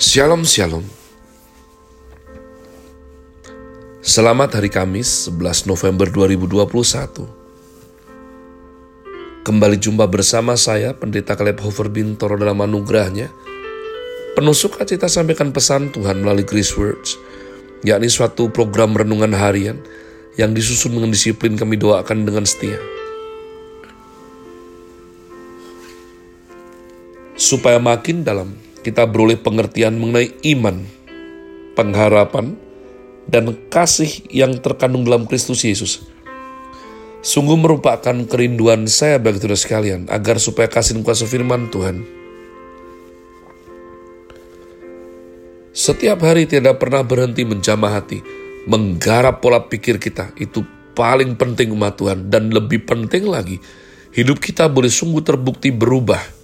Shalom Shalom. Selamat hari Kamis 11 November 2021 Kembali jumpa bersama saya Pendeta Kaleb Hofer Bintoro dalam anugerahnya. Penuh sukacita sampaikan pesan Tuhan melalui Grace Words yakni suatu program renungan harian yang disusun dengan disiplin kami doakan dengan setia. Supaya makin dalam kita beroleh pengertian mengenai iman, pengharapan, dan kasih yang terkandung dalam Kristus Yesus. Sungguh merupakan kerinduan saya bagi saudara sekalian, agar supaya kasih dan kuasa firman Tuhan setiap hari tidak pernah berhenti menjamah hati, menggarap pola pikir kita, itu paling penting umat Tuhan, dan lebih penting lagi, hidup kita boleh sungguh terbukti berubah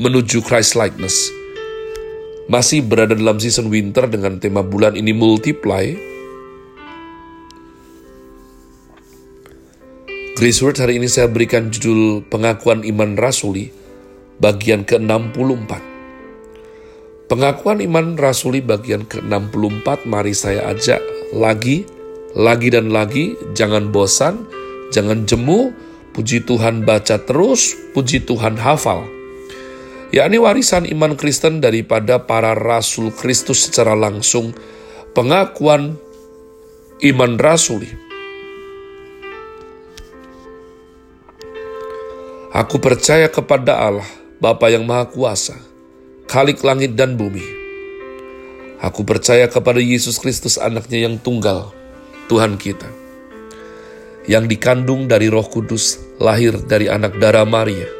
menuju Christ likeness. Masih berada dalam season winter dengan tema bulan ini multiply. Grace Word hari ini saya berikan judul pengakuan iman rasuli bagian ke-64. Pengakuan iman rasuli bagian ke-64 mari saya ajak lagi, lagi dan lagi, jangan bosan, jangan jemu, puji Tuhan baca terus, puji Tuhan hafal yakni warisan iman Kristen daripada para rasul Kristus secara langsung, pengakuan iman rasuli. Aku percaya kepada Allah, Bapa yang Maha Kuasa, Khalik langit dan bumi. Aku percaya kepada Yesus Kristus anaknya yang tunggal, Tuhan kita, yang dikandung dari roh kudus, lahir dari anak darah Maria,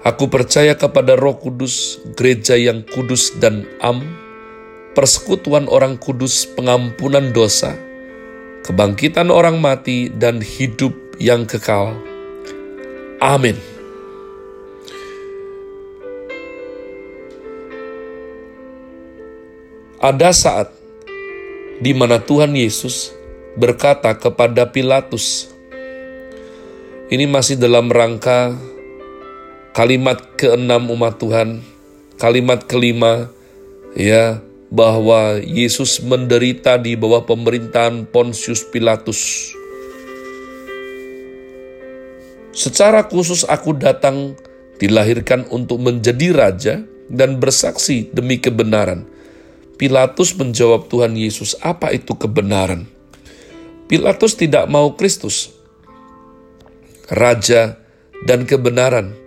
Aku percaya kepada Roh Kudus, gereja yang kudus dan am, persekutuan orang kudus, pengampunan dosa, kebangkitan orang mati, dan hidup yang kekal. Amin. Ada saat di mana Tuhan Yesus berkata kepada Pilatus, ini masih dalam rangka kalimat keenam umat Tuhan, kalimat kelima ya bahwa Yesus menderita di bawah pemerintahan Pontius Pilatus. Secara khusus aku datang dilahirkan untuk menjadi raja dan bersaksi demi kebenaran. Pilatus menjawab Tuhan Yesus, apa itu kebenaran? Pilatus tidak mau Kristus, raja dan kebenaran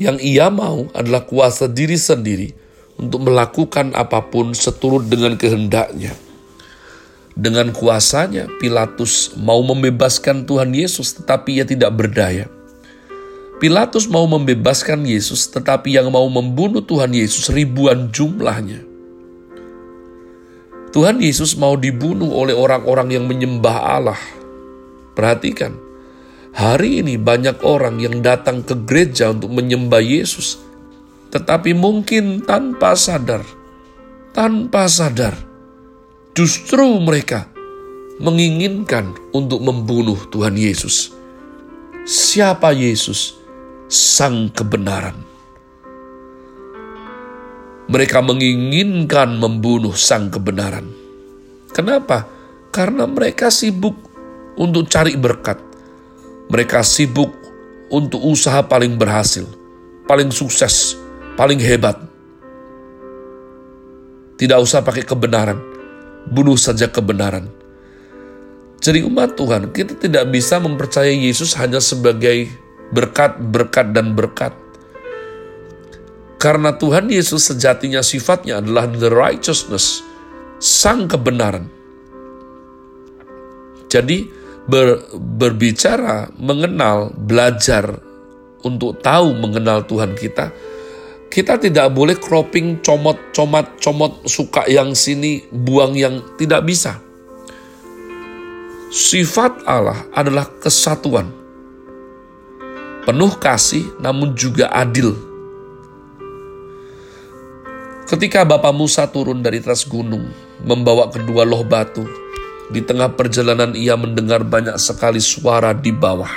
yang ia mau adalah kuasa diri sendiri untuk melakukan apa pun seturut dengan kehendaknya. Dengan kuasanya, Pilatus mau membebaskan Tuhan Yesus, tetapi ia tidak berdaya. Pilatus mau membebaskan Yesus, tetapi yang mau membunuh Tuhan Yesus ribuan jumlahnya. Tuhan Yesus mau dibunuh oleh orang-orang yang menyembah Allah. Perhatikan, Hari ini banyak orang yang datang ke gereja untuk menyembah Yesus, tetapi mungkin tanpa sadar, tanpa sadar, justru mereka menginginkan untuk membunuh Tuhan Yesus. Siapa Yesus? Sang kebenaran. Mereka menginginkan membunuh sang kebenaran. Kenapa? Karena mereka sibuk untuk cari berkat mereka sibuk untuk usaha paling berhasil, paling sukses, paling hebat. Tidak usah pakai kebenaran, bunuh saja kebenaran. Jadi umat Tuhan, kita tidak bisa mempercayai Yesus hanya sebagai berkat, berkat, dan berkat. Karena Tuhan Yesus sejatinya sifatnya adalah the righteousness, sang kebenaran. Jadi, ber, berbicara, mengenal, belajar untuk tahu mengenal Tuhan kita, Kita tidak boleh cropping comot, comot, comot, suka yang sini, buang yang tidak bisa. Sifat Allah adalah kesatuan. Penuh kasih namun juga adil. Ketika Bapak Musa turun dari atas gunung, membawa kedua loh batu, di tengah perjalanan ia mendengar banyak sekali suara di bawah.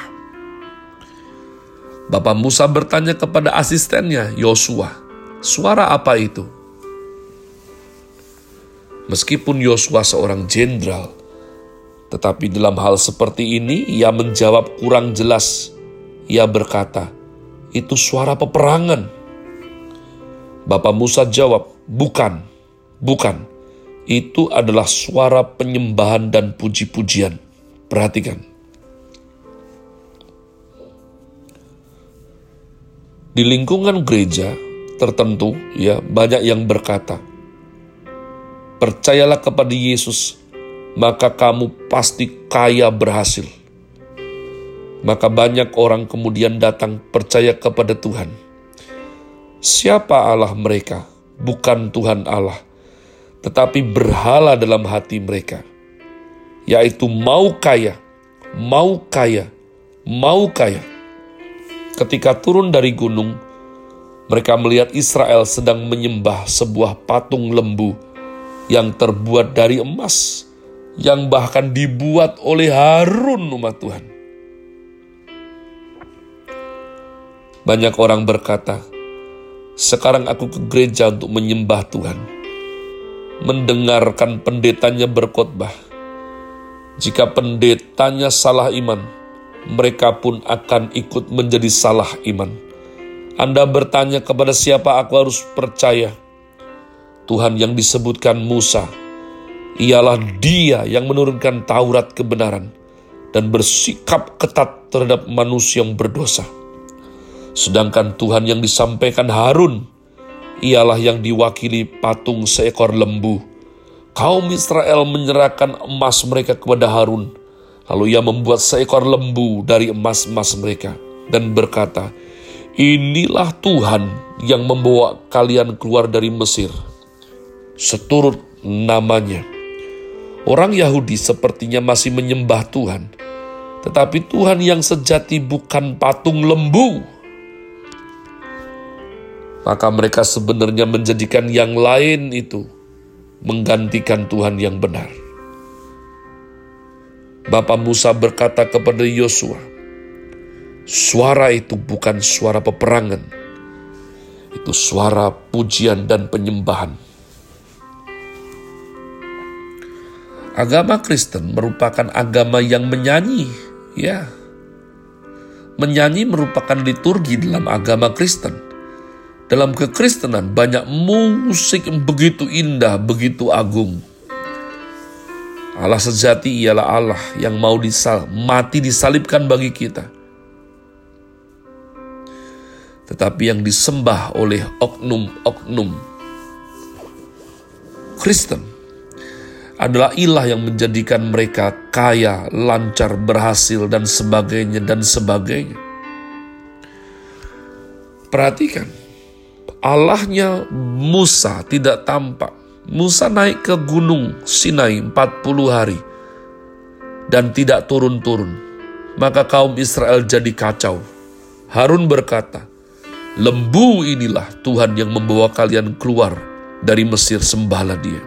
Bapak Musa bertanya kepada asistennya, Yosua, suara apa itu? Meskipun Yosua seorang jenderal, tetapi dalam hal seperti ini ia menjawab kurang jelas. Ia berkata, itu suara peperangan. Bapak Musa jawab, bukan, bukan. Itu adalah suara penyembahan dan puji-pujian. Perhatikan. Di lingkungan gereja tertentu, ya banyak yang berkata, percayalah kepada Yesus, maka kamu pasti kaya berhasil. Maka banyak orang kemudian datang percaya kepada Tuhan. Siapa Allah mereka? Bukan Tuhan Allah, tetapi berhala dalam hati mereka, yaitu mau kaya, mau kaya, mau kaya Ketika turun dari gunung, mereka melihat Israel sedang menyembah sebuah patung lembu yang terbuat dari emas, yang bahkan dibuat oleh Harun umat Tuhan. Banyak orang berkata, sekarang aku ke gereja untuk menyembah Tuhan, mendengarkan pendetanya berkhotbah. Jika pendetanya salah iman, mereka pun akan ikut menjadi salah iman. Anda bertanya kepada siapa aku harus percaya? Tuhan yang disebutkan Musa, ialah dia yang menurunkan Taurat kebenaran dan bersikap ketat terhadap manusia yang berdosa. Sedangkan Tuhan yang disampaikan Harun, ialah yang diwakili patung seekor lembu. Kaum Israel menyerahkan emas mereka kepada Harun, Lalu ia membuat seekor lembu dari emas-emas mereka dan berkata, Inilah Tuhan yang membawa kalian keluar dari Mesir. Seturut namanya. Orang Yahudi sepertinya masih menyembah Tuhan, tetapi Tuhan yang sejati bukan patung lembu. Maka mereka sebenarnya menjadikan yang lain itu menggantikan Tuhan yang benar. Bapak Musa berkata kepada Yosua, suara itu bukan suara peperangan, itu suara pujian dan penyembahan. Agama Kristen merupakan agama yang menyanyi, ya. Menyanyi merupakan liturgi dalam agama Kristen. Dalam kekristenan banyak musik yang begitu indah, begitu agung Allah sejati ialah Allah yang mau disal, mati disalibkan bagi kita. Tetapi yang disembah oleh oknum-oknum Kristen adalah ilah yang menjadikan mereka kaya, lancar, berhasil, dan sebagainya, dan sebagainya. Perhatikan, Allahnya Musa tidak tampak Musa naik ke gunung Sinai 40 hari dan tidak turun-turun. Maka kaum Israel jadi kacau. Harun berkata, Lembu inilah Tuhan yang membawa kalian keluar dari Mesir sembahlah dia.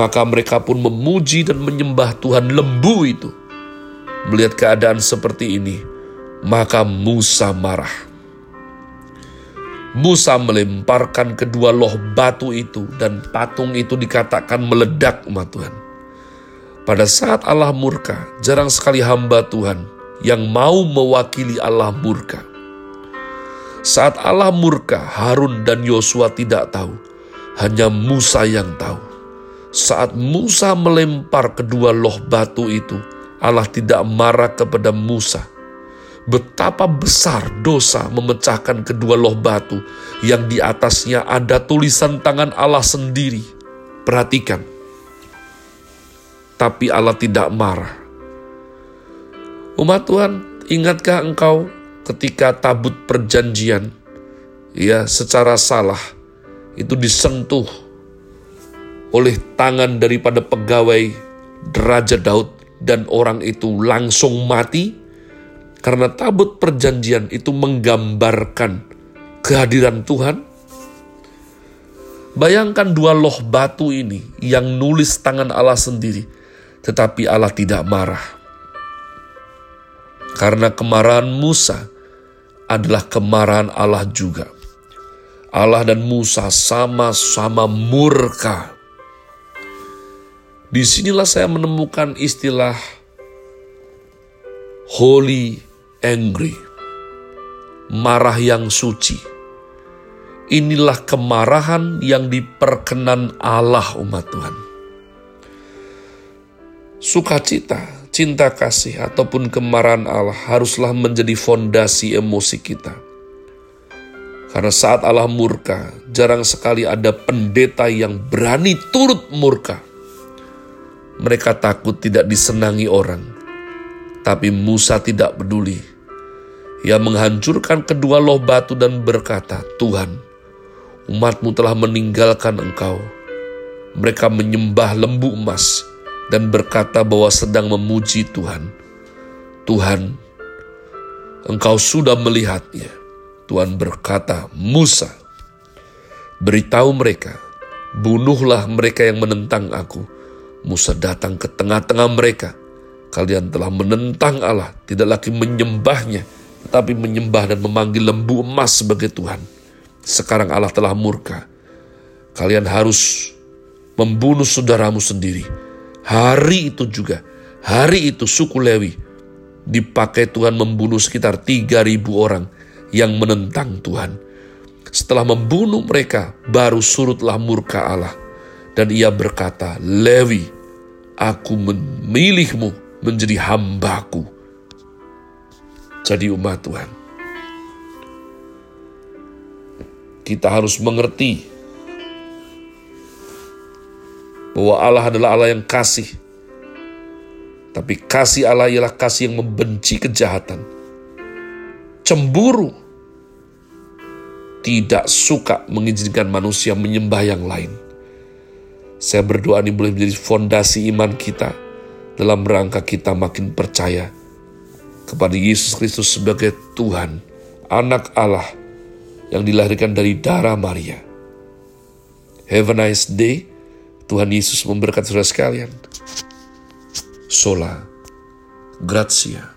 Maka mereka pun memuji dan menyembah Tuhan lembu itu. Melihat keadaan seperti ini, maka Musa marah. Musa melemparkan kedua loh batu itu dan patung itu dikatakan meledak umat Tuhan. Pada saat Allah murka, jarang sekali hamba Tuhan yang mau mewakili Allah murka. Saat Allah murka, Harun dan Yosua tidak tahu, hanya Musa yang tahu. Saat Musa melempar kedua loh batu itu, Allah tidak marah kepada Musa, betapa besar dosa memecahkan kedua loh batu yang di atasnya ada tulisan tangan Allah sendiri. Perhatikan. Tapi Allah tidak marah. Umat Tuhan, ingatkah engkau ketika tabut perjanjian ya secara salah itu disentuh oleh tangan daripada pegawai Raja Daud dan orang itu langsung mati karena tabut perjanjian itu menggambarkan kehadiran Tuhan. Bayangkan dua loh batu ini yang nulis tangan Allah sendiri, tetapi Allah tidak marah. Karena kemarahan Musa adalah kemarahan Allah juga. Allah dan Musa sama-sama murka. Di sinilah saya menemukan istilah holy angry, marah yang suci. Inilah kemarahan yang diperkenan Allah umat Tuhan. Sukacita, cinta kasih, ataupun kemarahan Allah haruslah menjadi fondasi emosi kita karena saat Allah murka, jarang sekali ada pendeta yang berani turut murka. Mereka takut tidak disenangi orang. Tapi Musa tidak peduli. Ia menghancurkan kedua loh batu dan berkata, Tuhan, umatmu telah meninggalkan engkau. Mereka menyembah lembu emas dan berkata bahwa sedang memuji Tuhan. Tuhan, engkau sudah melihatnya Tuhan berkata, Musa, beritahu mereka, bunuhlah mereka yang menentang aku. Musa datang ke tengah-tengah mereka. Kalian telah menentang Allah, tidak lagi menyembahnya, tetapi menyembah dan memanggil lembu emas sebagai Tuhan. Sekarang Allah telah murka. Kalian harus membunuh saudaramu sendiri. Hari itu juga, hari itu suku Lewi dipakai Tuhan membunuh sekitar 3.000 orang yang menentang Tuhan. Setelah membunuh mereka, baru surutlah murka Allah. Dan ia berkata, Lewi, aku memilihmu menjadi hambaku. Jadi umat Tuhan. Kita harus mengerti bahwa Allah adalah Allah yang kasih. Tapi kasih Allah ialah kasih yang membenci kejahatan. Cemburu tidak suka mengizinkan manusia menyembah yang lain. Saya berdoa ini boleh menjadi fondasi iman kita dalam rangka kita makin percaya kepada Yesus Kristus sebagai Tuhan, anak Allah yang dilahirkan dari darah Maria. Have a nice day. Tuhan Yesus memberkati saudara sekalian. Sola. Grazie.